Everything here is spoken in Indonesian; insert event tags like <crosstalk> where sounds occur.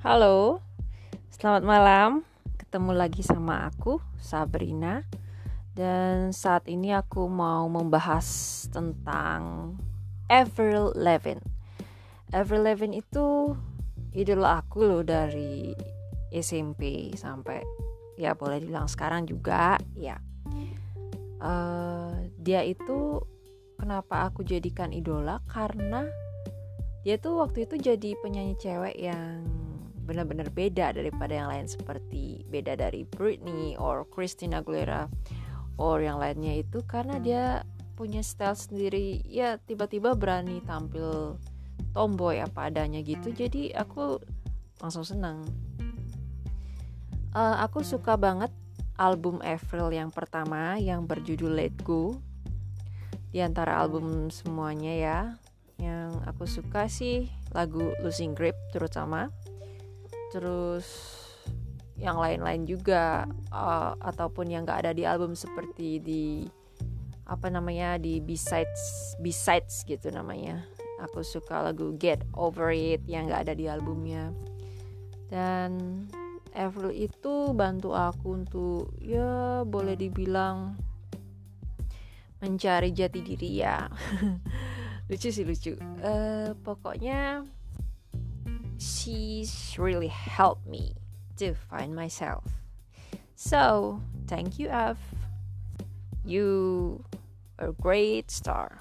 Halo, selamat malam. Ketemu lagi sama aku, Sabrina. Dan saat ini aku mau membahas tentang Avril Lavigne. Avril Lavigne itu idola aku loh dari SMP sampai ya boleh dibilang sekarang juga ya. Uh, dia itu kenapa aku jadikan idola karena dia tuh waktu itu jadi penyanyi cewek yang benar-benar beda daripada yang lain seperti beda dari Britney or Christina Aguilera or yang lainnya itu karena dia punya style sendiri. Ya tiba-tiba berani tampil tomboy apa adanya gitu jadi aku langsung senang uh, aku suka banget album April yang pertama yang berjudul Let Go. Di antara album semuanya ya yang aku suka sih lagu Losing Grip terutama terus yang lain-lain juga uh, ataupun yang gak ada di album seperti di apa namanya di besides besides gitu namanya. Aku suka lagu Get Over It yang gak ada di albumnya. Dan Avril itu bantu aku untuk ya boleh dibilang mencari jati diri ya. <laughs> Lucu sih lucu. Uh, pokoknya she's really helped me to find myself. So, thank you, F. You are a great star.